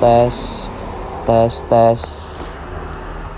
tes tes tes.